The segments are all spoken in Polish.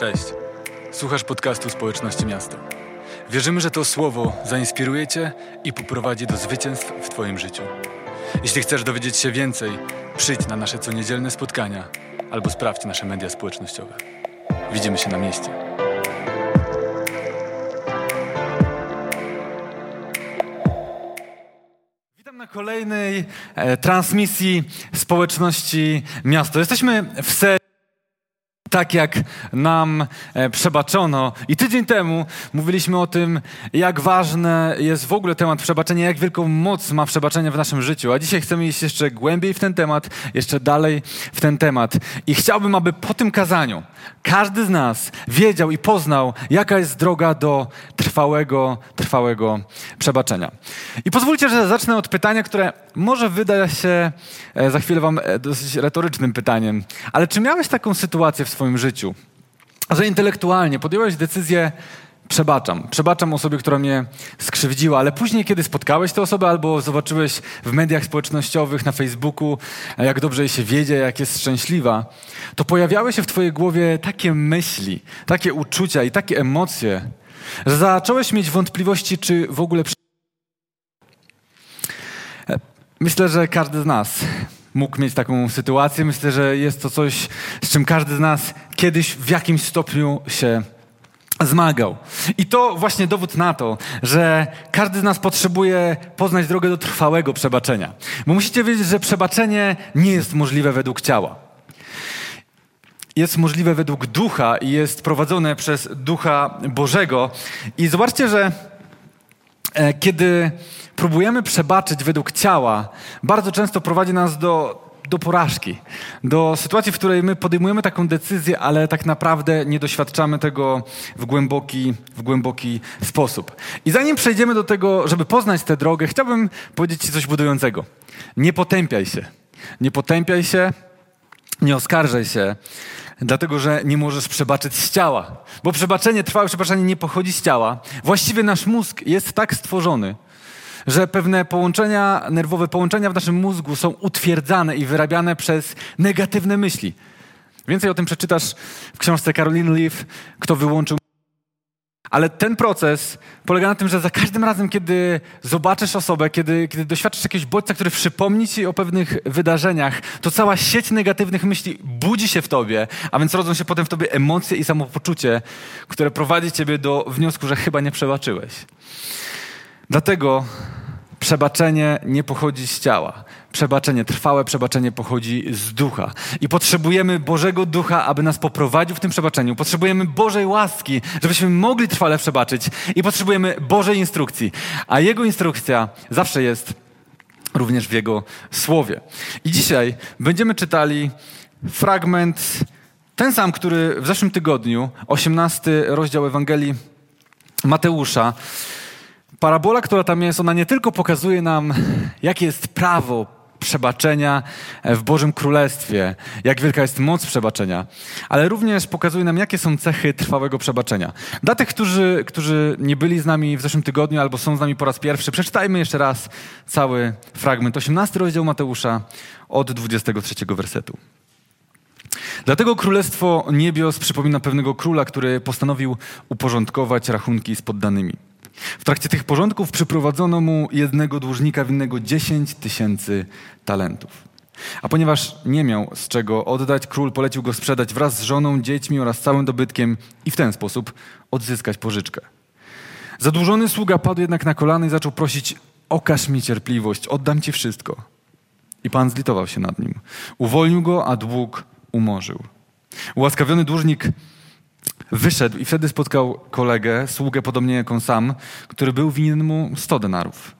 Cześć. Słuchasz podcastu Społeczności Miasto. Wierzymy, że to słowo zainspiruje Cię i poprowadzi do zwycięstw w Twoim życiu. Jeśli chcesz dowiedzieć się więcej, przyjdź na nasze coniedzielne spotkania albo sprawdź nasze media społecznościowe. Widzimy się na mieście. Kolejnej e, transmisji społeczności Miasto. Jesteśmy w serii tak jak nam e, przebaczono. I tydzień temu mówiliśmy o tym, jak ważny jest w ogóle temat przebaczenia, jak wielką moc ma przebaczenie w naszym życiu. A dzisiaj chcemy iść jeszcze głębiej w ten temat, jeszcze dalej w ten temat. I chciałbym, aby po tym kazaniu każdy z nas wiedział i poznał, jaka jest droga do trwałego, trwałego przebaczenia. I pozwólcie, że zacznę od pytania, które może wyda się e, za chwilę wam e, dosyć retorycznym pytaniem. Ale czy miałeś taką sytuację w swoim życiu, że intelektualnie podjąłeś decyzję przebaczam. Przebaczam osobie, która mnie skrzywdziła, ale później, kiedy spotkałeś tę osobę albo zobaczyłeś w mediach społecznościowych, na Facebooku, jak dobrze jej się wiedzie, jak jest szczęśliwa, to pojawiały się w twojej głowie takie myśli, takie uczucia i takie emocje, że zacząłeś mieć wątpliwości, czy w ogóle. Myślę, że każdy z nas mógł mieć taką sytuację. Myślę, że jest to coś, z czym każdy z nas kiedyś w jakimś stopniu się zmagał. I to właśnie dowód na to, że każdy z nas potrzebuje poznać drogę do trwałego przebaczenia. Bo musicie wiedzieć, że przebaczenie nie jest możliwe według ciała. Jest możliwe według ducha i jest prowadzone przez ducha Bożego. I zobaczcie, że e, kiedy próbujemy przebaczyć według ciała, bardzo często prowadzi nas do, do porażki, do sytuacji, w której my podejmujemy taką decyzję, ale tak naprawdę nie doświadczamy tego w głęboki, w głęboki sposób. I zanim przejdziemy do tego, żeby poznać tę drogę, chciałbym powiedzieć Ci coś budującego. Nie potępiaj się. Nie potępiaj się, nie oskarżaj się, dlatego że nie możesz przebaczyć z ciała. Bo przebaczenie, trwałe przebaczenie nie pochodzi z ciała. Właściwie nasz mózg jest tak stworzony, że pewne połączenia nerwowe, połączenia w naszym mózgu są utwierdzane i wyrabiane przez negatywne myśli. Więcej o tym przeczytasz w książce Caroline Leaf, kto wyłączył. Ale ten proces polega na tym, że za każdym razem, kiedy zobaczysz osobę, kiedy, kiedy doświadczysz jakiegoś bodźca, który przypomni ci o pewnych wydarzeniach, to cała sieć negatywnych myśli budzi się w tobie, a więc rodzą się potem w tobie emocje i samopoczucie, które prowadzi ciebie do wniosku, że chyba nie przebaczyłeś. Dlatego przebaczenie nie pochodzi z ciała. Przebaczenie, trwałe przebaczenie pochodzi z ducha. I potrzebujemy Bożego Ducha, aby nas poprowadził w tym przebaczeniu. Potrzebujemy Bożej łaski, żebyśmy mogli trwale przebaczyć. I potrzebujemy Bożej instrukcji. A Jego instrukcja zawsze jest również w Jego słowie. I dzisiaj będziemy czytali fragment, ten sam, który w zeszłym tygodniu, 18 rozdział Ewangelii Mateusza, parabola, która tam jest, ona nie tylko pokazuje nam, jakie jest prawo przebaczenia w Bożym Królestwie, jak wielka jest moc przebaczenia, ale również pokazuje nam, jakie są cechy trwałego przebaczenia. Dla tych, którzy, którzy nie byli z nami w zeszłym tygodniu albo są z nami po raz pierwszy, przeczytajmy jeszcze raz cały fragment, 18 rozdział Mateusza od 23 wersetu. Dlatego Królestwo Niebios przypomina pewnego króla, który postanowił uporządkować rachunki z poddanymi. W trakcie tych porządków przyprowadzono mu jednego dłużnika winnego 10 tysięcy talentów. A ponieważ nie miał z czego oddać, król polecił go sprzedać wraz z żoną, dziećmi oraz całym dobytkiem i w ten sposób odzyskać pożyczkę. Zadłużony sługa padł jednak na kolany i zaczął prosić: Okaż mi cierpliwość, oddam ci wszystko. I pan zlitował się nad nim. Uwolnił go, a dług umorzył. Ułaskawiony dłużnik Wyszedł i wtedy spotkał kolegę, sługę podobnie jak on sam, który był winien mu 100 denarów.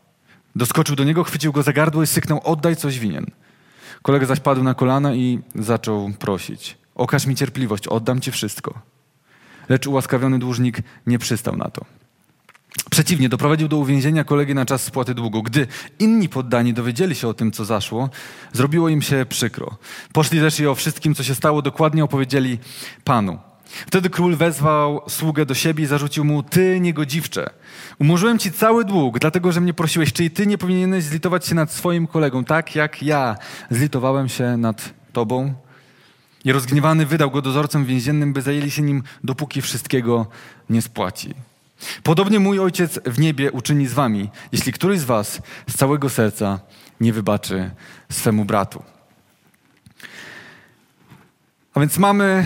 Doskoczył do niego, chwycił go za gardło i syknął, oddaj coś winien. Kolega zaś padł na kolana i zaczął prosić. Okaż mi cierpliwość, oddam ci wszystko. Lecz ułaskawiony dłużnik nie przystał na to. Przeciwnie, doprowadził do uwięzienia kolegi na czas spłaty długu. Gdy inni poddani dowiedzieli się o tym, co zaszło, zrobiło im się przykro. Poszli też i o wszystkim, co się stało, dokładnie opowiedzieli panu. Wtedy król wezwał sługę do siebie i zarzucił mu, ty niegodziwcze, umorzyłem ci cały dług, dlatego że mnie prosiłeś, czy i ty nie powinieneś zlitować się nad swoim kolegą, tak jak ja zlitowałem się nad tobą? I rozgniewany wydał go dozorcom więziennym, by zajęli się nim, dopóki wszystkiego nie spłaci. Podobnie mój ojciec w niebie uczyni z wami, jeśli któryś z was z całego serca nie wybaczy swemu bratu. A więc mamy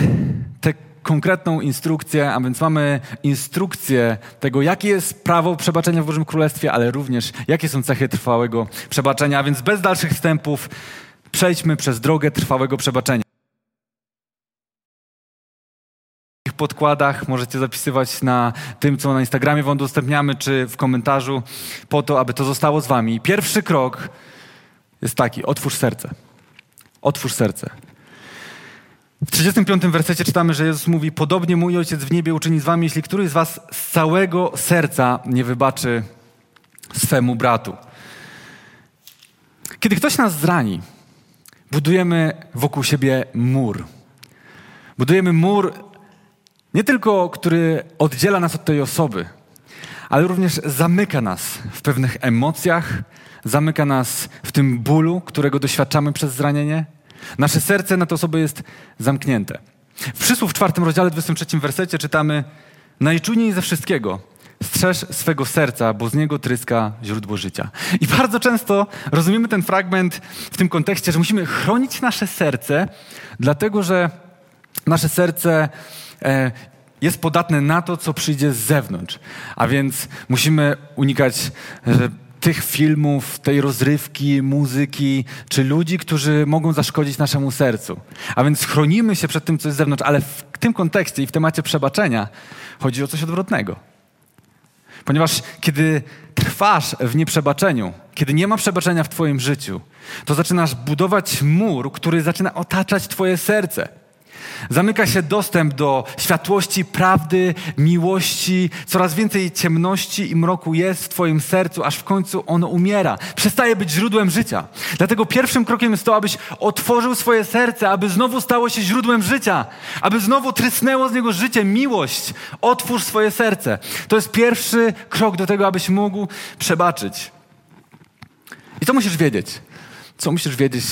konkretną instrukcję, a więc mamy instrukcję tego, jakie jest prawo przebaczenia w Bożym Królestwie, ale również jakie są cechy trwałego przebaczenia. A więc bez dalszych wstępów przejdźmy przez drogę trwałego przebaczenia. Podkładach możecie zapisywać na tym, co na Instagramie wam udostępniamy, czy w komentarzu, po to, aby to zostało z wami. Pierwszy krok jest taki: otwórz serce. Otwórz serce. W 35 wersecie czytamy, że Jezus mówi: Podobnie mój ojciec w niebie uczyni z wami, jeśli któryś z was z całego serca nie wybaczy swemu bratu. Kiedy ktoś nas zrani, budujemy wokół siebie mur. Budujemy mur nie tylko, który oddziela nas od tej osoby, ale również zamyka nas w pewnych emocjach, zamyka nas w tym bólu, którego doświadczamy przez zranienie. Nasze serce na tę osobę jest zamknięte. W przysłów w czwartym rozdziale, 23 wersecie czytamy Najczujniej ze wszystkiego strzeż swego serca, bo z niego tryska źródło życia. I bardzo często rozumiemy ten fragment w tym kontekście, że musimy chronić nasze serce, dlatego że nasze serce e, jest podatne na to, co przyjdzie z zewnątrz. A więc musimy unikać e, tych filmów, tej rozrywki, muzyki, czy ludzi, którzy mogą zaszkodzić naszemu sercu. A więc chronimy się przed tym, co jest z zewnątrz, ale w tym kontekście i w temacie przebaczenia chodzi o coś odwrotnego. Ponieważ kiedy trwasz w nieprzebaczeniu, kiedy nie ma przebaczenia w Twoim życiu, to zaczynasz budować mur, który zaczyna otaczać Twoje serce. Zamyka się dostęp do światłości, prawdy, miłości. Coraz więcej ciemności i mroku jest w Twoim sercu, aż w końcu ono umiera. Przestaje być źródłem życia. Dlatego pierwszym krokiem jest to, abyś otworzył swoje serce, aby znowu stało się źródłem życia, aby znowu trysnęło z niego życie, miłość. Otwórz swoje serce. To jest pierwszy krok do tego, abyś mógł przebaczyć. I co musisz wiedzieć? Co musisz wiedzieć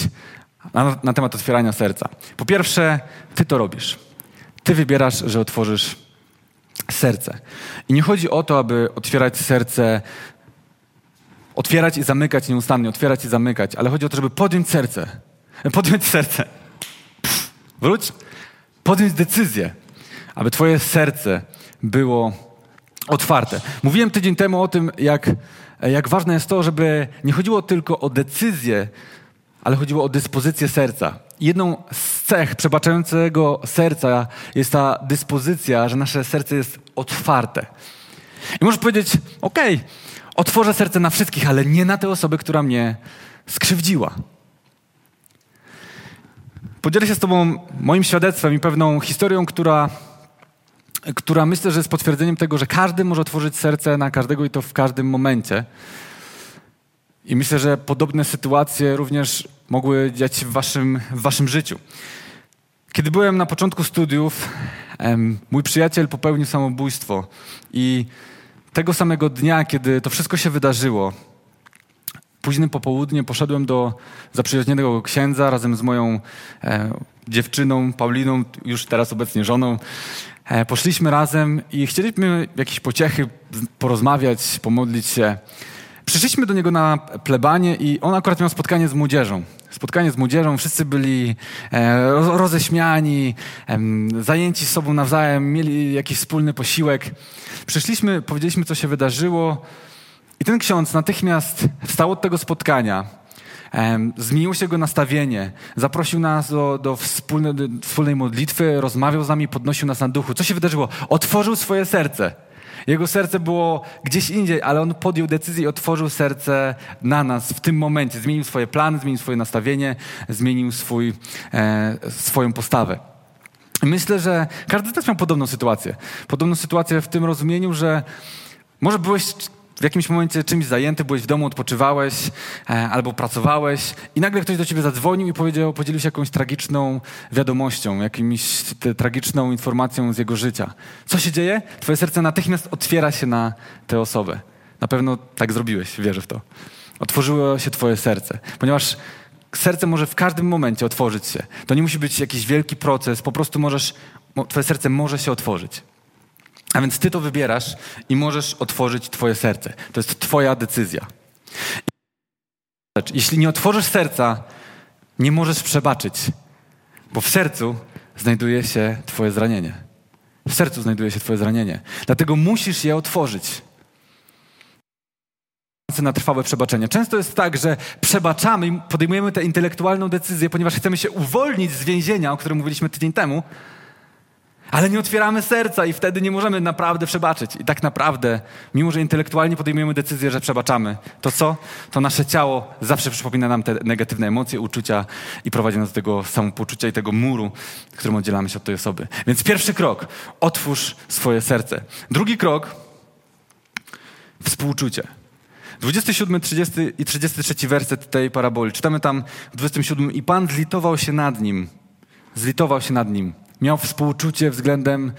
na, na temat otwierania serca. Po pierwsze, ty to robisz. Ty wybierasz, że otworzysz serce. I nie chodzi o to, aby otwierać serce, otwierać i zamykać nieustannie, otwierać i zamykać, ale chodzi o to, żeby podjąć serce. Podjąć serce. Pff, wróć. Podjąć decyzję, aby twoje serce było otwarte. Mówiłem tydzień temu o tym, jak, jak ważne jest to, żeby nie chodziło tylko o decyzję, ale chodziło o dyspozycję serca. Jedną z cech przebaczającego serca jest ta dyspozycja, że nasze serce jest otwarte. I możesz powiedzieć, okej, okay, otworzę serce na wszystkich, ale nie na tę osobę, która mnie skrzywdziła. Podzielę się z Tobą moim świadectwem i pewną historią, która, która myślę, że jest potwierdzeniem tego, że każdy może otworzyć serce na każdego i to w każdym momencie. I myślę, że podobne sytuacje również mogły dziać się w waszym, w waszym życiu. Kiedy byłem na początku studiów, mój przyjaciel popełnił samobójstwo i tego samego dnia, kiedy to wszystko się wydarzyło, późnym popołudnie poszedłem do zaprzyjaźnionego księdza razem z moją e, dziewczyną Pauliną, już teraz obecnie żoną. E, poszliśmy razem i chcieliśmy jakieś pociechy porozmawiać, pomodlić się. Przyszliśmy do niego na plebanie i on akurat miał spotkanie z młodzieżą. Spotkanie z młodzieżą, wszyscy byli e, roześmiani, zajęci sobą nawzajem, mieli jakiś wspólny posiłek. Przyszliśmy, powiedzieliśmy, co się wydarzyło i ten ksiądz natychmiast wstał od tego spotkania, zmieniło się jego nastawienie, zaprosił nas do, do, wspólne, do wspólnej modlitwy, rozmawiał z nami, podnosił nas na duchu. Co się wydarzyło? Otworzył swoje serce. Jego serce było gdzieś indziej, ale on podjął decyzję i otworzył serce na nas w tym momencie. Zmienił swoje plany, zmienił swoje nastawienie, zmienił swój, e, swoją postawę. Myślę, że każdy nas miał podobną sytuację. Podobną sytuację w tym rozumieniu, że może byłeś w jakimś momencie czymś zajęty, byłeś w domu, odpoczywałeś e, albo pracowałeś i nagle ktoś do ciebie zadzwonił i powiedział, podzielił się jakąś tragiczną wiadomością, jakimś te, tragiczną informacją z jego życia. Co się dzieje? Twoje serce natychmiast otwiera się na tę osobę. Na pewno tak zrobiłeś, wierzę w to. Otworzyło się twoje serce, ponieważ serce może w każdym momencie otworzyć się. To nie musi być jakiś wielki proces, po prostu możesz, twoje serce może się otworzyć. A więc ty to wybierasz i możesz otworzyć twoje serce. To jest twoja decyzja. Jeśli nie otworzysz serca, nie możesz przebaczyć, bo w sercu znajduje się twoje zranienie. W sercu znajduje się twoje zranienie. Dlatego musisz je otworzyć na trwałe przebaczenie. Często jest tak, że przebaczamy i podejmujemy tę intelektualną decyzję, ponieważ chcemy się uwolnić z więzienia, o którym mówiliśmy tydzień temu, ale nie otwieramy serca i wtedy nie możemy naprawdę przebaczyć. I tak naprawdę, mimo że intelektualnie podejmujemy decyzję, że przebaczamy, to co? To nasze ciało zawsze przypomina nam te negatywne emocje, uczucia i prowadzi nas do tego samopoczucia i tego muru, którym oddzielamy się od tej osoby. Więc pierwszy krok, otwórz swoje serce. Drugi krok, współczucie. 27, 30 i 33 werset tej paraboli. Czytamy tam w 27. I Pan zlitował się nad nim. Zlitował się nad nim. Miał współczucie względem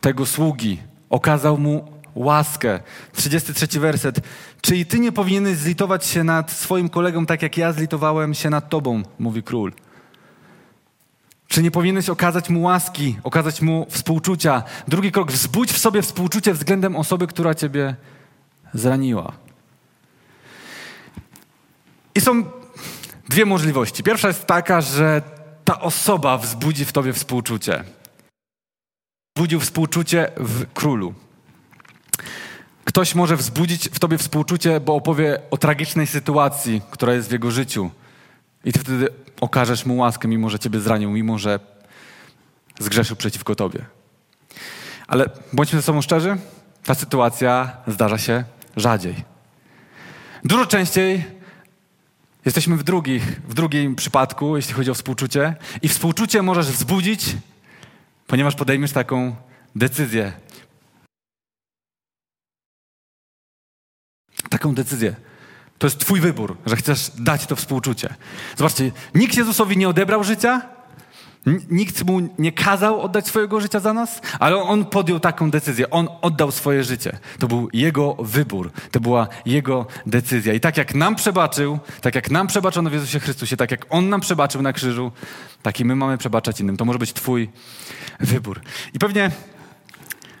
tego sługi. Okazał mu łaskę. 33 werset. Czy i ty nie powinieneś zlitować się nad swoim kolegą tak, jak ja zlitowałem się nad tobą, mówi król. Czy nie powinieneś okazać mu łaski, okazać mu współczucia? Drugi krok, wzbudź w sobie współczucie względem osoby, która ciebie zraniła. I są dwie możliwości. Pierwsza jest taka, że ta osoba wzbudzi w tobie współczucie. Wzbudził współczucie w królu. Ktoś może wzbudzić w tobie współczucie, bo opowie o tragicznej sytuacji, która jest w jego życiu. I ty wtedy okażesz mu łaskę, mimo że ciebie zranił, mimo że zgrzeszył przeciwko tobie. Ale bądźmy ze sobą szczerzy, ta sytuacja zdarza się rzadziej. Dużo częściej Jesteśmy w, drugich, w drugim przypadku, jeśli chodzi o współczucie. I współczucie możesz wzbudzić, ponieważ podejmiesz taką decyzję. Taką decyzję. To jest Twój wybór, że chcesz dać to współczucie. Zobaczcie, nikt Jezusowi nie odebrał życia, Nikt mu nie kazał oddać swojego życia za nas, ale on podjął taką decyzję. On oddał swoje życie. To był jego wybór. To była jego decyzja. I tak jak nam przebaczył, tak jak nam przebaczono w Jezusie Chrystusie, tak jak on nam przebaczył na krzyżu, tak i my mamy przebaczać innym. To może być twój wybór. I pewnie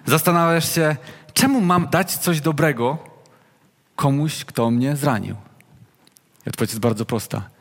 zastanawiasz się, czemu mam dać coś dobrego komuś, kto mnie zranił? I odpowiedź jest bardzo prosta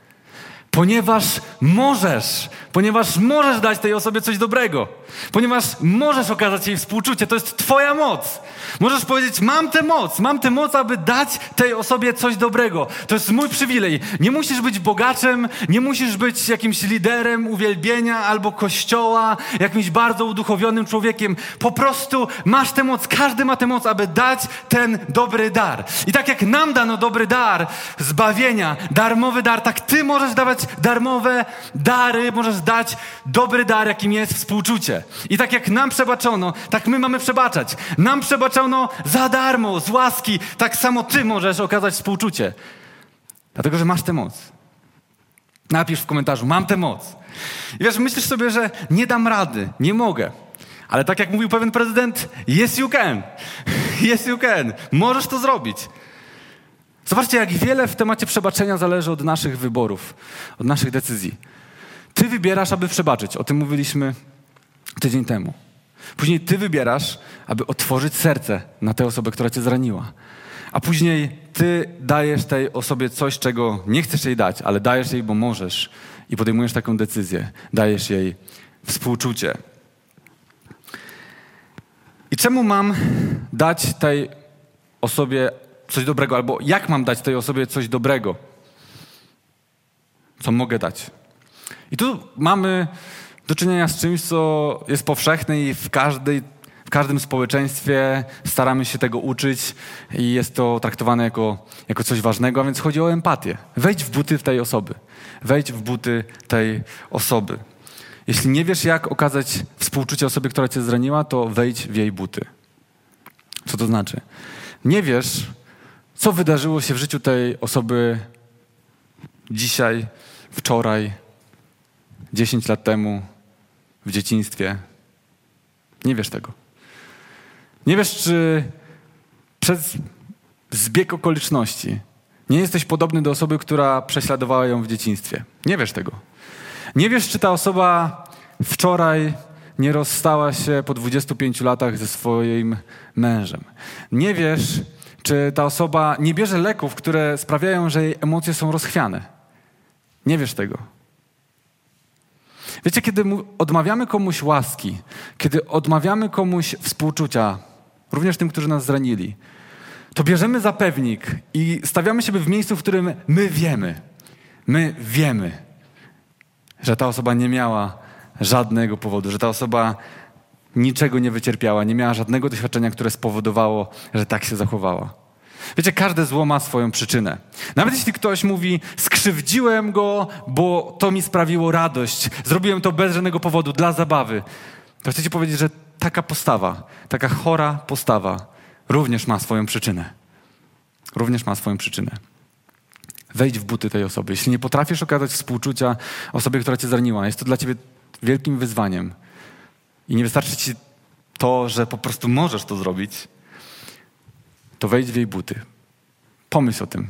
Ponieważ możesz, ponieważ możesz dać tej osobie coś dobrego, ponieważ możesz okazać jej współczucie, to jest Twoja moc. Możesz powiedzieć: Mam tę moc, mam tę moc, aby dać tej osobie coś dobrego. To jest mój przywilej. Nie musisz być bogaczem, nie musisz być jakimś liderem uwielbienia albo kościoła, jakimś bardzo uduchowionym człowiekiem. Po prostu masz tę moc, każdy ma tę moc, aby dać ten dobry dar. I tak jak nam dano dobry dar zbawienia, darmowy dar, tak Ty możesz dawać darmowe dary, możesz dać dobry dar, jakim jest współczucie. I tak jak nam przebaczono, tak my mamy przebaczać. Nam przebaczono za darmo, z łaski, tak samo ty możesz okazać współczucie. Dlatego, że masz tę moc. Napisz w komentarzu, mam tę moc. I wiesz, myślisz sobie, że nie dam rady, nie mogę. Ale tak jak mówił pewien prezydent, yes you can. Yes you can. Możesz to zrobić. Zobaczcie, jak wiele w temacie przebaczenia zależy od naszych wyborów, od naszych decyzji. Ty wybierasz, aby przebaczyć. O tym mówiliśmy tydzień temu. Później ty wybierasz, aby otworzyć serce na tę osobę, która cię zraniła. A później ty dajesz tej osobie coś, czego nie chcesz jej dać, ale dajesz jej, bo możesz. I podejmujesz taką decyzję. Dajesz jej współczucie. I czemu mam dać tej osobie coś dobrego, albo jak mam dać tej osobie coś dobrego, co mogę dać. I tu mamy do czynienia z czymś, co jest powszechne i w, każdej, w każdym społeczeństwie staramy się tego uczyć i jest to traktowane jako, jako coś ważnego, a więc chodzi o empatię. Wejdź w buty tej osoby. Wejdź w buty tej osoby. Jeśli nie wiesz, jak okazać współczucie osobie, która cię zraniła, to wejdź w jej buty. Co to znaczy? Nie wiesz, co wydarzyło się w życiu tej osoby dzisiaj, wczoraj, 10 lat temu, w dzieciństwie? Nie wiesz tego. Nie wiesz, czy przez zbieg okoliczności Nie jesteś podobny do osoby, która prześladowała ją w dzieciństwie. Nie wiesz tego. Nie wiesz, czy ta osoba wczoraj nie rozstała się po 25 latach ze swoim mężem. Nie wiesz, czy ta osoba nie bierze leków, które sprawiają, że jej emocje są rozchwiane. Nie wiesz tego. Wiecie, kiedy odmawiamy komuś łaski, kiedy odmawiamy komuś współczucia, również tym, którzy nas zranili, to bierzemy zapewnik i stawiamy siebie w miejscu, w którym my wiemy, my wiemy, że ta osoba nie miała żadnego powodu, że ta osoba niczego nie wycierpiała, nie miała żadnego doświadczenia, które spowodowało, że tak się zachowała. Wiecie, każde zło ma swoją przyczynę. Nawet jeśli ktoś mówi, skrzywdziłem go, bo to mi sprawiło radość, zrobiłem to bez żadnego powodu, dla zabawy, to chcecie powiedzieć, że taka postawa, taka chora postawa również ma swoją przyczynę. Również ma swoją przyczynę. Wejdź w buty tej osoby. Jeśli nie potrafisz okazać współczucia osobie, która cię zraniła, jest to dla ciebie wielkim wyzwaniem. I nie wystarczy ci to, że po prostu możesz to zrobić, to wejdź w jej buty. Pomyśl o tym,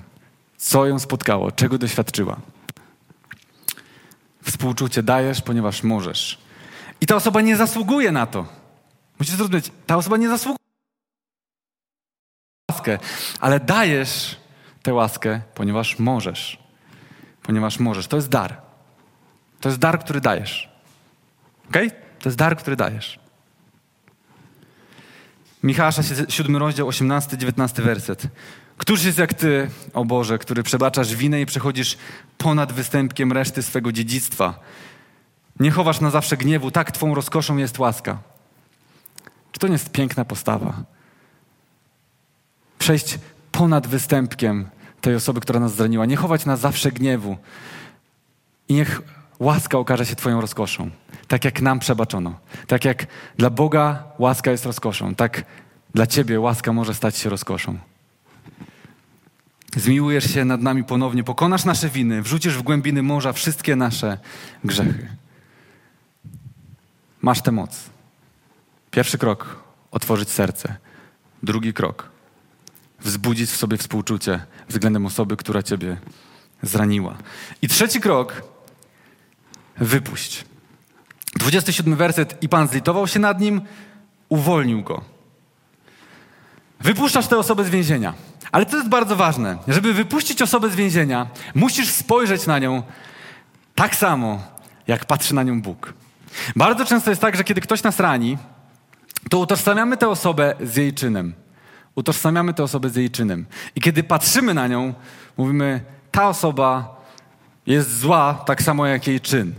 co ją spotkało, czego doświadczyła. Współczucie dajesz, ponieważ możesz. I ta osoba nie zasługuje na to. Musisz zrozumieć, ta osoba nie zasługuje na łaskę, ale dajesz tę łaskę, ponieważ możesz. Ponieważ możesz. To jest dar. To jest dar, który dajesz. Ok? To jest dar, który dajesz. Michała, 7 rozdział, 18-19 werset. Któż jest jak Ty, o Boże, który przebaczasz winę i przechodzisz ponad występkiem reszty swego dziedzictwa? Nie chowasz na zawsze gniewu, tak Twą rozkoszą jest łaska. Czy to nie jest piękna postawa? Przejść ponad występkiem tej osoby, która nas zraniła. Nie chować na zawsze gniewu. I niech łaska okaże się Twoją rozkoszą. Tak jak nam przebaczono. Tak jak dla Boga łaska jest rozkoszą. Tak dla Ciebie łaska może stać się rozkoszą. Zmiłujesz się nad nami ponownie, pokonasz nasze winy, wrzucisz w głębiny morza wszystkie nasze grzechy. Masz tę moc. Pierwszy krok otworzyć serce. Drugi krok wzbudzić w sobie współczucie względem osoby, która Ciebie zraniła. I trzeci krok wypuść. 27 werset i Pan zlitował się nad nim, uwolnił go. Wypuszczasz tę osobę z więzienia. Ale to jest bardzo ważne. Żeby wypuścić osobę z więzienia, musisz spojrzeć na nią tak samo, jak patrzy na nią Bóg. Bardzo często jest tak, że kiedy ktoś nas rani, to utożsamiamy tę osobę z jej czynem. Utożsamiamy tę osobę z jej czynem. I kiedy patrzymy na nią, mówimy, ta osoba jest zła tak samo jak jej czyn.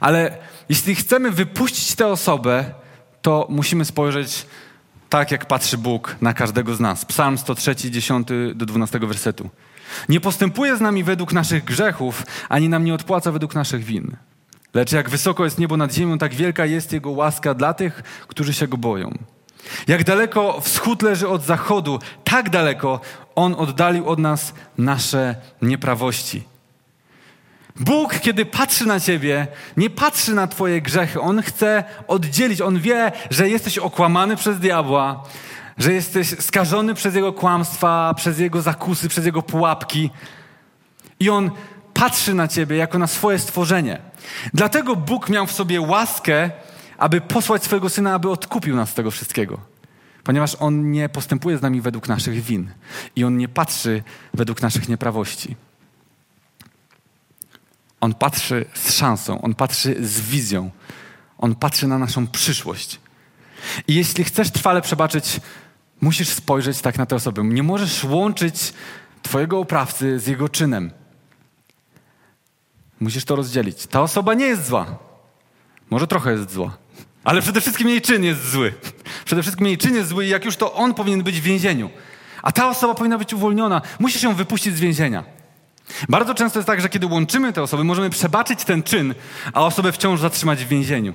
Ale jeśli chcemy wypuścić tę osobę, to musimy spojrzeć tak, jak patrzy Bóg na każdego z nas. Psalm 103, 10 do 12 wersetu. Nie postępuje z nami według naszych grzechów, ani nam nie odpłaca według naszych win. Lecz jak wysoko jest niebo nad ziemią, tak wielka jest Jego łaska dla tych, którzy się Go boją. Jak daleko wschód leży od zachodu, tak daleko On oddalił od nas nasze nieprawości. Bóg, kiedy patrzy na ciebie, nie patrzy na twoje grzechy. On chce oddzielić. On wie, że jesteś okłamany przez diabła, że jesteś skażony przez jego kłamstwa, przez jego zakusy, przez jego pułapki. I on patrzy na ciebie jako na swoje stworzenie. Dlatego Bóg miał w sobie łaskę, aby posłać swojego syna, aby odkupił nas z tego wszystkiego. Ponieważ on nie postępuje z nami według naszych win i on nie patrzy według naszych nieprawości. On patrzy z szansą, on patrzy z wizją, on patrzy na naszą przyszłość. I jeśli chcesz trwale przebaczyć, musisz spojrzeć tak na tę osobę. Nie możesz łączyć Twojego oprawcy z jego czynem. Musisz to rozdzielić. Ta osoba nie jest zła. Może trochę jest zła, ale przede wszystkim jej czyn jest zły. Przede wszystkim jej czyn jest zły i jak już to on powinien być w więzieniu. A ta osoba powinna być uwolniona. Musisz ją wypuścić z więzienia. Bardzo często jest tak, że kiedy łączymy te osoby, możemy przebaczyć ten czyn, a osobę wciąż zatrzymać w więzieniu.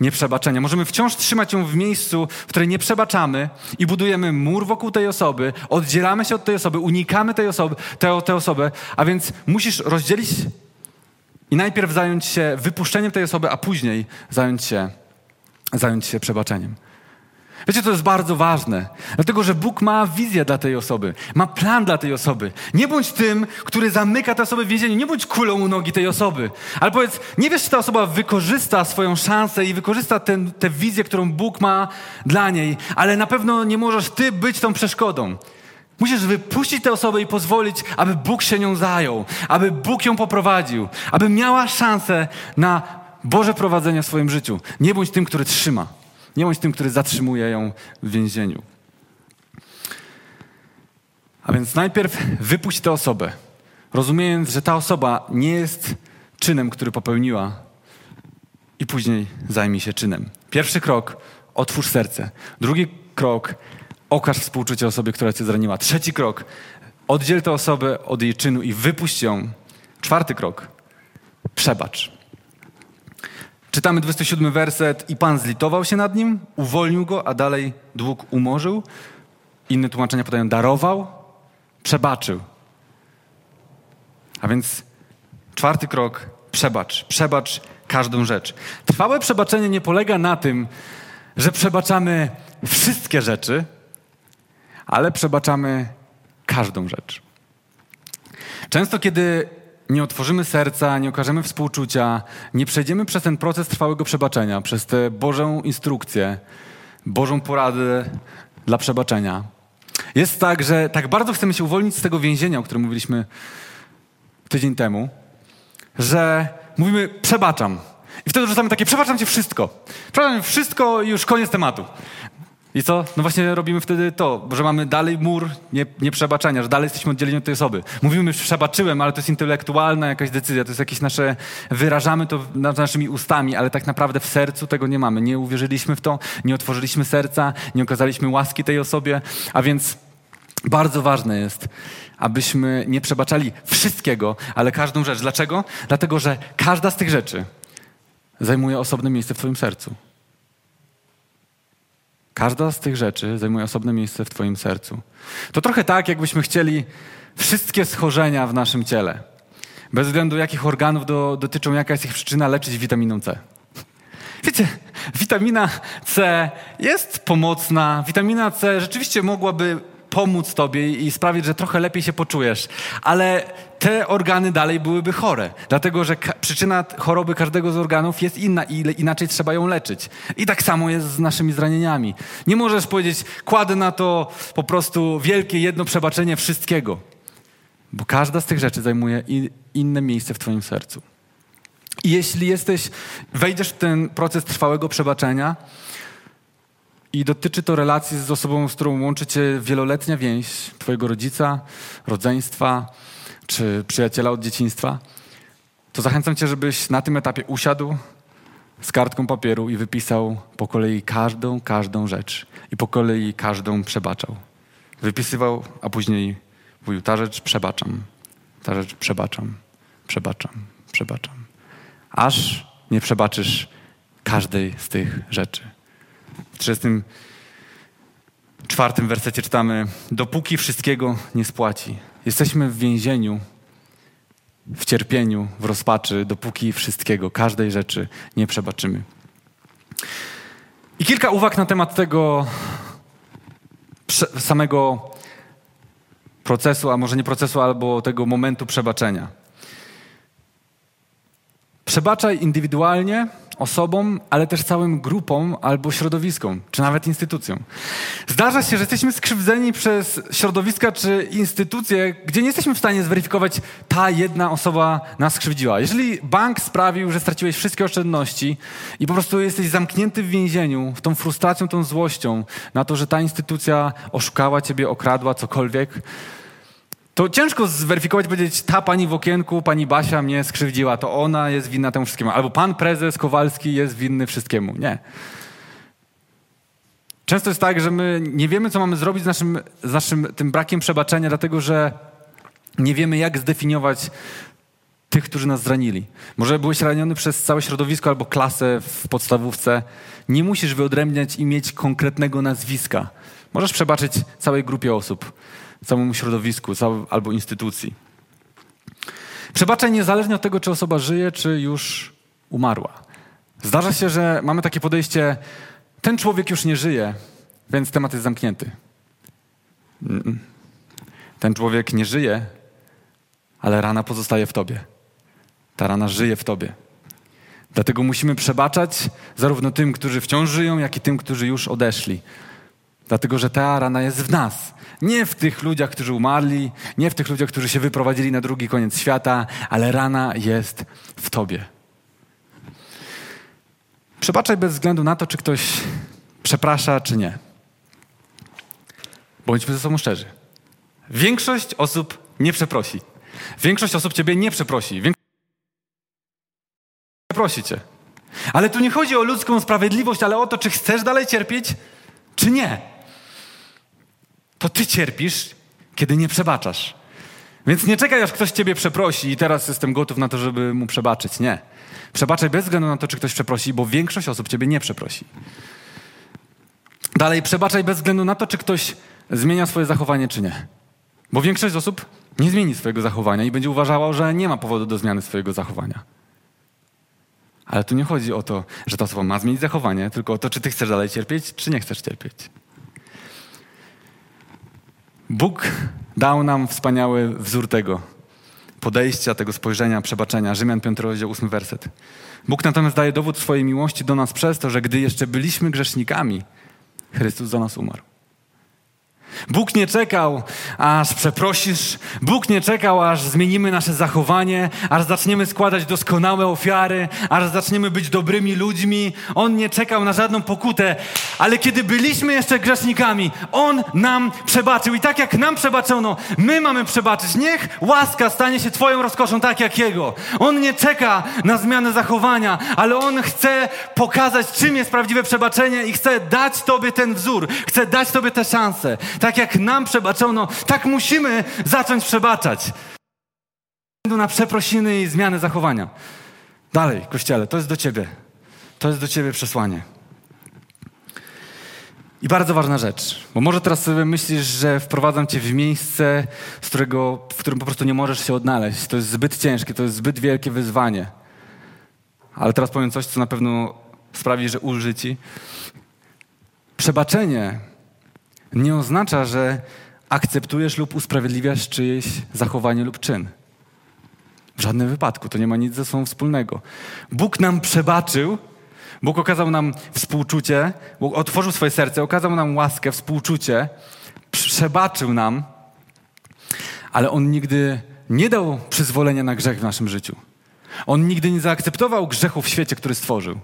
Nieprzebaczenia. Możemy wciąż trzymać ją w miejscu, w której nie przebaczamy i budujemy mur wokół tej osoby, oddzielamy się od tej osoby, unikamy tej osoby, tę, tę osobę, a więc musisz rozdzielić i najpierw zająć się wypuszczeniem tej osoby, a później zająć się, zająć się przebaczeniem. Wiecie, to jest bardzo ważne, dlatego że Bóg ma wizję dla tej osoby, ma plan dla tej osoby. Nie bądź tym, który zamyka tę osobę w więzieniu, nie bądź kulą u nogi tej osoby. Ale powiedz, nie wiesz, czy ta osoba wykorzysta swoją szansę i wykorzysta tę wizję, którą Bóg ma dla niej, ale na pewno nie możesz ty być tą przeszkodą. Musisz wypuścić tę osobę i pozwolić, aby Bóg się nią zajął, aby Bóg ją poprowadził, aby miała szansę na Boże prowadzenie w swoim życiu. Nie bądź tym, który trzyma. Nie bądź tym, który zatrzymuje ją w więzieniu. A więc najpierw wypuść tę osobę, rozumiejąc, że ta osoba nie jest czynem, który popełniła, i później zajmij się czynem. Pierwszy krok otwórz serce. Drugi krok okaż współczucie osobie, która cię zraniła. Trzeci krok oddziel tę osobę od jej czynu i wypuść ją. Czwarty krok przebacz. Czytamy 27 werset i Pan zlitował się nad nim, uwolnił go, a dalej dług umorzył. Inne tłumaczenia podają darował, przebaczył. A więc czwarty krok, przebacz. Przebacz każdą rzecz. Trwałe przebaczenie nie polega na tym, że przebaczamy wszystkie rzeczy, ale przebaczamy każdą rzecz. Często, kiedy nie otworzymy serca, nie okażemy współczucia, nie przejdziemy przez ten proces trwałego przebaczenia, przez tę Bożą instrukcję, Bożą poradę dla przebaczenia. Jest tak, że tak bardzo chcemy się uwolnić z tego więzienia, o którym mówiliśmy tydzień temu, że mówimy przebaczam. I wtedy rzucamy takie, przebaczam cię wszystko. Przebaczam wszystko i już koniec tematu. I co? No właśnie robimy wtedy to, że mamy dalej mur nie, nieprzebaczenia, że dalej jesteśmy oddzieleni od tej osoby. Mówimy, że przebaczyłem, ale to jest intelektualna jakaś decyzja, to jest jakieś nasze, wyrażamy to naszymi ustami, ale tak naprawdę w sercu tego nie mamy. Nie uwierzyliśmy w to, nie otworzyliśmy serca, nie okazaliśmy łaski tej osobie, a więc bardzo ważne jest, abyśmy nie przebaczali wszystkiego, ale każdą rzecz. Dlaczego? Dlatego, że każda z tych rzeczy zajmuje osobne miejsce w Twoim sercu. Każda z tych rzeczy zajmuje osobne miejsce w Twoim sercu. To trochę tak, jakbyśmy chcieli wszystkie schorzenia w naszym ciele, bez względu jakich organów do, dotyczą, jaka jest ich przyczyna, leczyć witaminą C. Wiecie, witamina C jest pomocna. Witamina C rzeczywiście mogłaby pomóc tobie i sprawić, że trochę lepiej się poczujesz. Ale te organy dalej byłyby chore, dlatego że przyczyna choroby każdego z organów jest inna i inaczej trzeba ją leczyć. I tak samo jest z naszymi zranieniami. Nie możesz powiedzieć, kładę na to po prostu wielkie jedno przebaczenie wszystkiego, bo każda z tych rzeczy zajmuje inne miejsce w Twoim sercu. I jeśli jesteś, wejdziesz w ten proces trwałego przebaczenia, i dotyczy to relacji z osobą, z którą łączy cię wieloletnia więź, twojego rodzica, rodzeństwa czy przyjaciela od dzieciństwa. To zachęcam cię, żebyś na tym etapie usiadł z kartką papieru i wypisał po kolei każdą, każdą rzecz. I po kolei każdą przebaczał. Wypisywał, a później mówił, ta rzecz przebaczam, ta rzecz przebaczam, przebaczam, przebaczam. Aż nie przebaczysz każdej z tych rzeczy. W 34 wersecie czytamy: Dopóki wszystkiego nie spłaci. Jesteśmy w więzieniu, w cierpieniu, w rozpaczy, dopóki wszystkiego, każdej rzeczy nie przebaczymy. I kilka uwag na temat tego samego procesu, a może nie procesu, albo tego momentu przebaczenia. Przebaczaj indywidualnie, osobom, ale też całym grupom albo środowiskom, czy nawet instytucjom. Zdarza się, że jesteśmy skrzywdzeni przez środowiska czy instytucje, gdzie nie jesteśmy w stanie zweryfikować, ta jedna osoba nas skrzywdziła. Jeżeli bank sprawił, że straciłeś wszystkie oszczędności i po prostu jesteś zamknięty w więzieniu, tą frustracją, tą złością na to, że ta instytucja oszukała ciebie, okradła, cokolwiek, to ciężko zweryfikować, powiedzieć, ta pani w okienku, pani Basia mnie skrzywdziła, to ona jest winna temu wszystkiemu. Albo pan prezes Kowalski jest winny wszystkiemu. Nie. Często jest tak, że my nie wiemy, co mamy zrobić z naszym, z naszym tym brakiem przebaczenia, dlatego że nie wiemy, jak zdefiniować tych, którzy nas zranili. Może byłeś raniony przez całe środowisko albo klasę w podstawówce. Nie musisz wyodrębniać i mieć konkretnego nazwiska. Możesz przebaczyć całej grupie osób całemu środowisku albo instytucji. Przebaczaj niezależnie od tego, czy osoba żyje, czy już umarła. Zdarza się, że mamy takie podejście, ten człowiek już nie żyje więc temat jest zamknięty. Ten człowiek nie żyje, ale rana pozostaje w tobie. Ta rana żyje w tobie. Dlatego musimy przebaczać zarówno tym, którzy wciąż żyją, jak i tym, którzy już odeszli. Dlatego, że ta rana jest w nas. Nie w tych ludziach, którzy umarli, nie w tych ludziach, którzy się wyprowadzili na drugi koniec świata, ale rana jest w tobie. Przebaczaj bez względu na to, czy ktoś przeprasza, czy nie. Bądźmy ze sobą szczerzy. Większość osób nie przeprosi. Większość osób ciebie nie przeprosi. Większość przeprosi cię. Ale tu nie chodzi o ludzką sprawiedliwość, ale o to, czy chcesz dalej cierpieć, czy nie. To ty cierpisz, kiedy nie przebaczasz. Więc nie czekaj, aż ktoś ciebie przeprosi i teraz jestem gotów na to, żeby mu przebaczyć. Nie. Przebaczaj bez względu na to, czy ktoś przeprosi, bo większość osób ciebie nie przeprosi. Dalej, przebaczaj bez względu na to, czy ktoś zmienia swoje zachowanie, czy nie. Bo większość osób nie zmieni swojego zachowania i będzie uważała, że nie ma powodu do zmiany swojego zachowania. Ale tu nie chodzi o to, że ta osoba ma zmienić zachowanie, tylko o to, czy ty chcesz dalej cierpieć, czy nie chcesz cierpieć. Bóg dał nam wspaniały wzór tego podejścia, tego spojrzenia, przebaczenia. Rzymian 5 rozdział 8 werset. Bóg natomiast daje dowód swojej miłości do nas przez to, że gdy jeszcze byliśmy grzesznikami, Chrystus za nas umarł. Bóg nie czekał, aż przeprosisz. Bóg nie czekał, aż zmienimy nasze zachowanie, aż zaczniemy składać doskonałe ofiary, aż zaczniemy być dobrymi ludźmi. On nie czekał na żadną pokutę, ale kiedy byliśmy jeszcze grzesznikami, On nam przebaczył. I tak jak nam przebaczono, my mamy przebaczyć. Niech łaska stanie się Twoją rozkoszą, tak jak Jego. On nie czeka na zmianę zachowania, ale On chce pokazać, czym jest prawdziwe przebaczenie i chce dać Tobie ten wzór, chce dać Tobie tę szansę. Tak jak nam przebaczono, tak musimy zacząć przebaczać. Na przeprosiny i zmiany zachowania. Dalej, kościele, to jest do ciebie. To jest do ciebie przesłanie. I bardzo ważna rzecz, bo może teraz sobie myślisz, że wprowadzam cię w miejsce, z którego, w którym po prostu nie możesz się odnaleźć. To jest zbyt ciężkie, to jest zbyt wielkie wyzwanie. Ale teraz powiem coś, co na pewno sprawi, że ulży ci. Przebaczenie nie oznacza, że akceptujesz lub usprawiedliwiasz czyjeś zachowanie lub czyn. W żadnym wypadku. To nie ma nic ze sobą wspólnego. Bóg nam przebaczył, Bóg okazał nam współczucie, Bóg otworzył swoje serce, okazał nam łaskę, współczucie, przebaczył nam, ale On nigdy nie dał przyzwolenia na grzech w naszym życiu. On nigdy nie zaakceptował grzechu w świecie, który stworzył.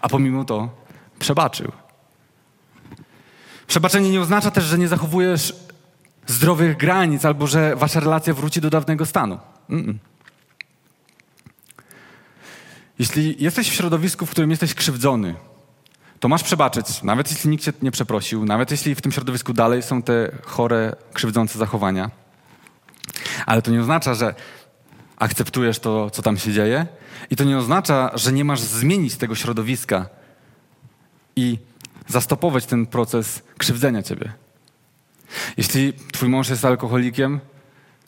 A pomimo to przebaczył. Przebaczenie nie oznacza też, że nie zachowujesz zdrowych granic albo że wasza relacja wróci do dawnego stanu. Mm-mm. Jeśli jesteś w środowisku, w którym jesteś krzywdzony, to masz przebaczyć, nawet jeśli nikt cię nie przeprosił, nawet jeśli w tym środowisku dalej są te chore, krzywdzące zachowania. Ale to nie oznacza, że akceptujesz to, co tam się dzieje, i to nie oznacza, że nie masz zmienić tego środowiska i zastopować ten proces krzywdzenia ciebie. Jeśli twój mąż jest alkoholikiem,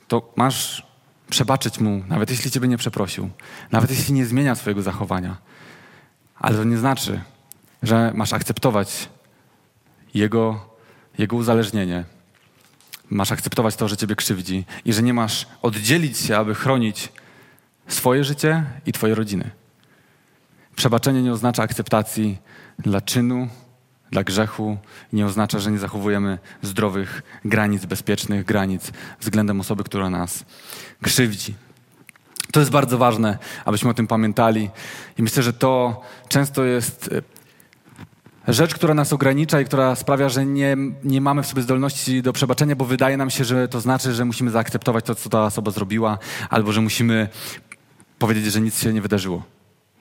to masz przebaczyć mu, nawet jeśli ciebie nie przeprosił, nawet jeśli nie zmienia swojego zachowania. Ale to nie znaczy, że masz akceptować jego, jego uzależnienie. Masz akceptować to, że ciebie krzywdzi i że nie masz oddzielić się, aby chronić swoje życie i twoje rodziny. Przebaczenie nie oznacza akceptacji dla czynu, dla grzechu nie oznacza, że nie zachowujemy zdrowych granic, bezpiecznych granic względem osoby, która nas krzywdzi. To jest bardzo ważne, abyśmy o tym pamiętali. I myślę, że to często jest e, rzecz, która nas ogranicza i która sprawia, że nie, nie mamy w sobie zdolności do przebaczenia, bo wydaje nam się, że to znaczy, że musimy zaakceptować to, co ta osoba zrobiła, albo że musimy powiedzieć, że nic się nie wydarzyło.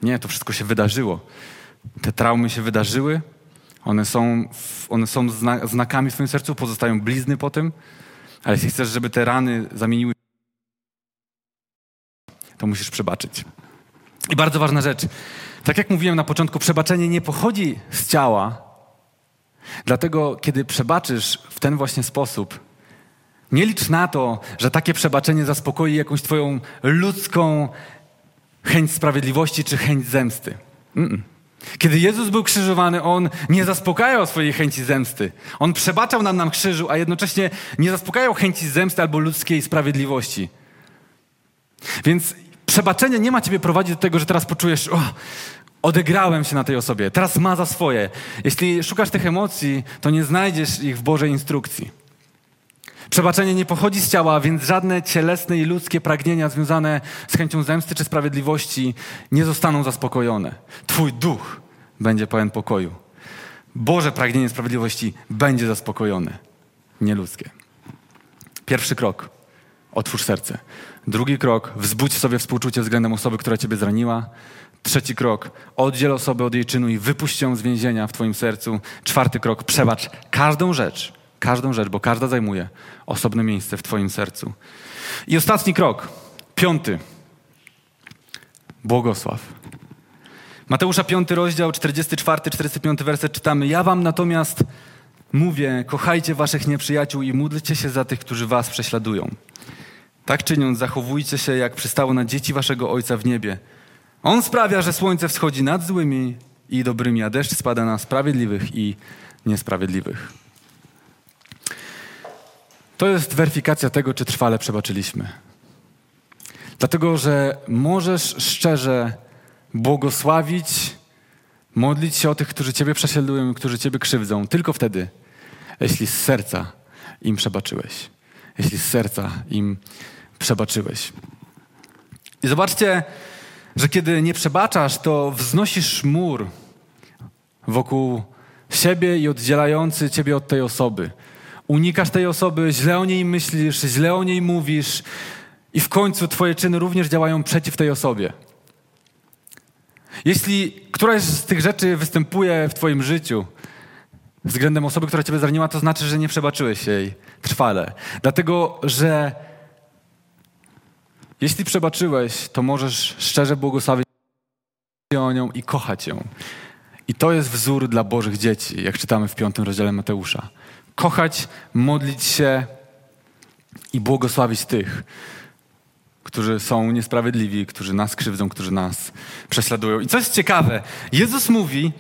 Nie, to wszystko się wydarzyło. Te traumy się wydarzyły, one są, one są znakami w Twoim sercu, pozostają blizny po tym, ale jeśli chcesz, żeby te rany zamieniły to musisz przebaczyć. I bardzo ważna rzecz. Tak jak mówiłem na początku, przebaczenie nie pochodzi z ciała. Dlatego, kiedy przebaczysz w ten właśnie sposób, nie licz na to, że takie przebaczenie zaspokoi jakąś Twoją ludzką chęć sprawiedliwości czy chęć zemsty. Mm -mm. Kiedy Jezus był krzyżowany, On nie zaspokajał swojej chęci zemsty. On przebaczał nam na krzyżu, a jednocześnie nie zaspokajał chęci zemsty albo ludzkiej sprawiedliwości. Więc przebaczenie nie ma ciebie prowadzić do tego, że teraz poczujesz, o, odegrałem się na tej osobie, teraz ma za swoje. Jeśli szukasz tych emocji, to nie znajdziesz ich w Bożej instrukcji. Przebaczenie nie pochodzi z ciała, więc żadne cielesne i ludzkie pragnienia związane z chęcią zemsty czy sprawiedliwości nie zostaną zaspokojone. Twój duch będzie pełen pokoju. Boże pragnienie sprawiedliwości będzie zaspokojone, nie ludzkie. Pierwszy krok. Otwórz serce. Drugi krok. Wzbudź sobie współczucie względem osoby, która ciebie zraniła. Trzeci krok. Oddziel osobę od jej czynu i wypuść ją z więzienia w twoim sercu. Czwarty krok. Przebacz każdą rzecz, Każdą rzecz, bo każda zajmuje osobne miejsce w Twoim sercu. I ostatni krok, piąty. Błogosław. Mateusza 5 rozdział, 44, 45 werset czytamy. Ja wam natomiast mówię, kochajcie waszych nieprzyjaciół i módlcie się za tych, którzy was prześladują. Tak czyniąc, zachowujcie się, jak przystało na dzieci waszego Ojca w niebie. On sprawia, że słońce wschodzi nad złymi i dobrymi, a deszcz spada na sprawiedliwych i niesprawiedliwych. To jest weryfikacja tego, czy trwale przebaczyliśmy. Dlatego, że możesz szczerze błogosławić, modlić się o tych, którzy Ciebie prześladują, którzy Ciebie krzywdzą, tylko wtedy, jeśli z serca im przebaczyłeś. Jeśli z serca im przebaczyłeś. I zobaczcie, że kiedy nie przebaczasz, to wznosisz mur wokół siebie i oddzielający Ciebie od tej osoby unikasz tej osoby, źle o niej myślisz, źle o niej mówisz i w końcu twoje czyny również działają przeciw tej osobie. Jeśli któraś z tych rzeczy występuje w twoim życiu względem osoby, która ciebie zraniła, to znaczy, że nie przebaczyłeś jej trwale. Dlatego, że jeśli przebaczyłeś, to możesz szczerze błogosławić o nią i kochać ją. I to jest wzór dla Bożych dzieci, jak czytamy w piątym rozdziale Mateusza kochać, modlić się i błogosławić tych, którzy są niesprawiedliwi, którzy nas krzywdzą, którzy nas prześladują. I co jest ciekawe, Jezus mówi,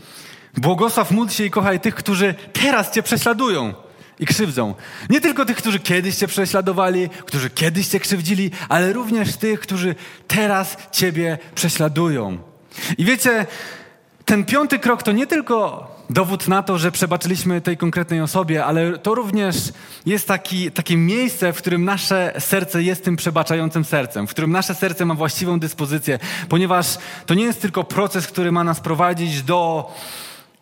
błogosław, módl się i kochaj tych, którzy teraz cię prześladują i krzywdzą. Nie tylko tych, którzy kiedyś cię prześladowali, którzy kiedyś cię krzywdzili, ale również tych, którzy teraz ciebie prześladują. I wiecie, ten piąty krok to nie tylko dowód na to, że przebaczyliśmy tej konkretnej osobie, ale to również jest taki, takie miejsce, w którym nasze serce jest tym przebaczającym sercem, w którym nasze serce ma właściwą dyspozycję, ponieważ to nie jest tylko proces, który ma nas prowadzić do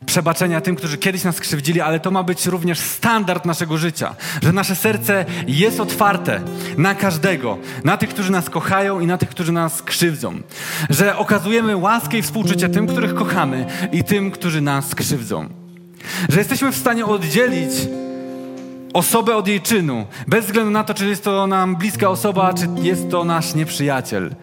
przebaczenia tym, którzy kiedyś nas krzywdzili, ale to ma być również standard naszego życia, że nasze serce jest otwarte na każdego, na tych, którzy nas kochają i na tych, którzy nas krzywdzą, że okazujemy łaskę i współczucie tym, których kochamy i tym, którzy nas krzywdzą, że jesteśmy w stanie oddzielić osobę od jej czynu, bez względu na to, czy jest to nam bliska osoba, czy jest to nasz nieprzyjaciel.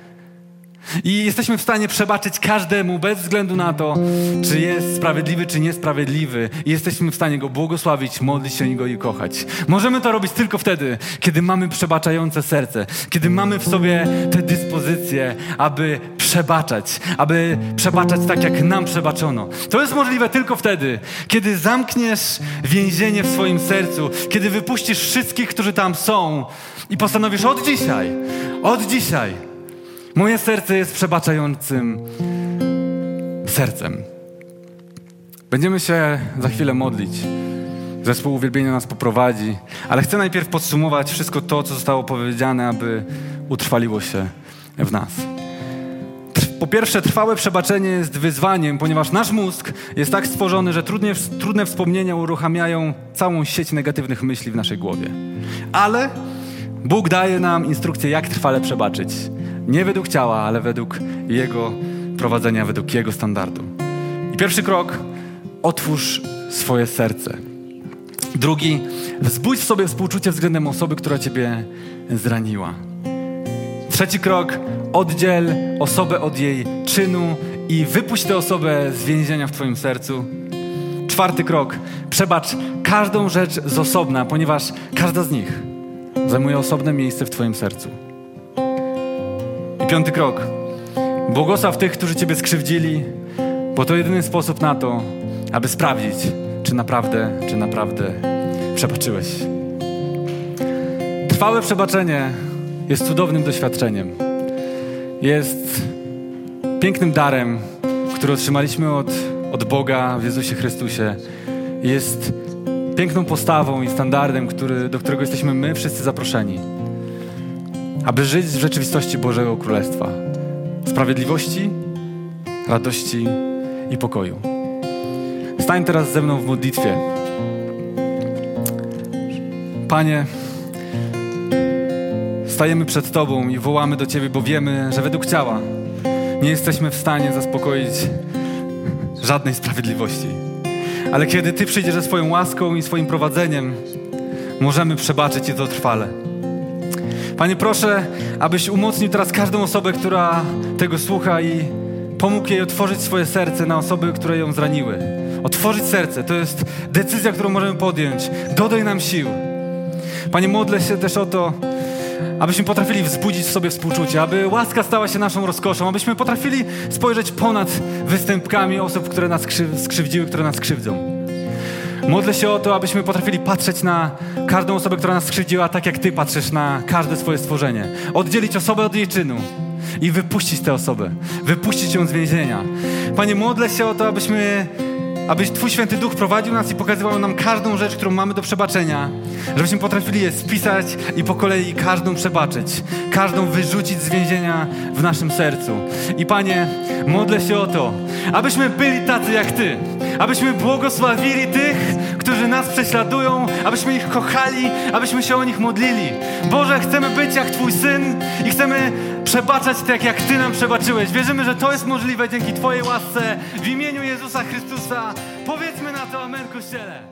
I jesteśmy w stanie przebaczyć każdemu, bez względu na to, czy jest sprawiedliwy, czy niesprawiedliwy. I jesteśmy w stanie go błogosławić, modlić się go i kochać. Możemy to robić tylko wtedy, kiedy mamy przebaczające serce, kiedy mamy w sobie te dyspozycje, aby przebaczać, aby przebaczać tak, jak nam przebaczono. To jest możliwe tylko wtedy, kiedy zamkniesz więzienie w swoim sercu, kiedy wypuścisz wszystkich, którzy tam są i postanowisz od dzisiaj, od dzisiaj Moje serce jest przebaczającym sercem. Będziemy się za chwilę modlić. Zespół uwielbienia nas poprowadzi, ale chcę najpierw podsumować wszystko to, co zostało powiedziane, aby utrwaliło się w nas. Po pierwsze, trwałe przebaczenie jest wyzwaniem, ponieważ nasz mózg jest tak stworzony, że trudnie, trudne wspomnienia uruchamiają całą sieć negatywnych myśli w naszej głowie. Ale Bóg daje nam instrukcję, jak trwale przebaczyć. Nie według ciała, ale według Jego prowadzenia, według Jego standardu. I pierwszy krok, otwórz swoje serce. Drugi, wzbudź w sobie współczucie względem osoby, która Ciebie zraniła. Trzeci krok, oddziel osobę od jej czynu i wypuść tę osobę z więzienia w Twoim sercu. Czwarty krok, przebacz każdą rzecz z osobna, ponieważ każda z nich zajmuje osobne miejsce w Twoim sercu. Piąty krok. Błogosław tych, którzy Ciebie skrzywdzili. Bo to jedyny sposób na to, aby sprawdzić, czy naprawdę, czy naprawdę przebaczyłeś. Trwałe przebaczenie jest cudownym doświadczeniem. Jest pięknym darem, który otrzymaliśmy od, od Boga w Jezusie Chrystusie. Jest piękną postawą i standardem, który, do którego jesteśmy my wszyscy zaproszeni, aby żyć w rzeczywistości Bożego Królestwa, sprawiedliwości, radości i pokoju. Stań teraz ze mną w modlitwie. Panie, stajemy przed Tobą i wołamy do Ciebie, bo wiemy, że według ciała nie jesteśmy w stanie zaspokoić żadnej sprawiedliwości. Ale kiedy Ty przyjdziesz ze swoją łaską i swoim prowadzeniem, możemy przebaczyć i to trwale. Panie, proszę, abyś umocnił teraz każdą osobę, która tego słucha i pomógł jej otworzyć swoje serce na osoby, które ją zraniły. Otworzyć serce to jest decyzja, którą możemy podjąć. Dodaj nam sił. Panie, modlę się też o to, abyśmy potrafili wzbudzić w sobie współczucie, aby łaska stała się naszą rozkoszą, abyśmy potrafili spojrzeć ponad występkami osób, które nas skrzywdziły, które nas krzywdzą. Modlę się o to, abyśmy potrafili patrzeć na każdą osobę, która nas skrzywdziła, tak jak Ty patrzysz na każde swoje stworzenie. Oddzielić osobę od jej czynu i wypuścić tę osobę, wypuścić ją z więzienia. Panie, modlę się o to, abyśmy abyś Twój Święty Duch prowadził nas i pokazywał nam każdą rzecz, którą mamy do przebaczenia, żebyśmy potrafili je spisać i po kolei każdą przebaczyć, każdą wyrzucić z więzienia w naszym sercu. I Panie, modlę się o to, abyśmy byli tacy jak Ty, abyśmy błogosławili tych, którzy nas prześladują, abyśmy ich kochali, abyśmy się o nich modlili. Boże, chcemy być jak Twój Syn i chcemy przebaczać tak, jak Ty nam przebaczyłeś. Wierzymy, że to jest możliwe dzięki Twojej łasce w imieniu Jezusa Chrystusa. Powiedzmy na to Amen, Kościele.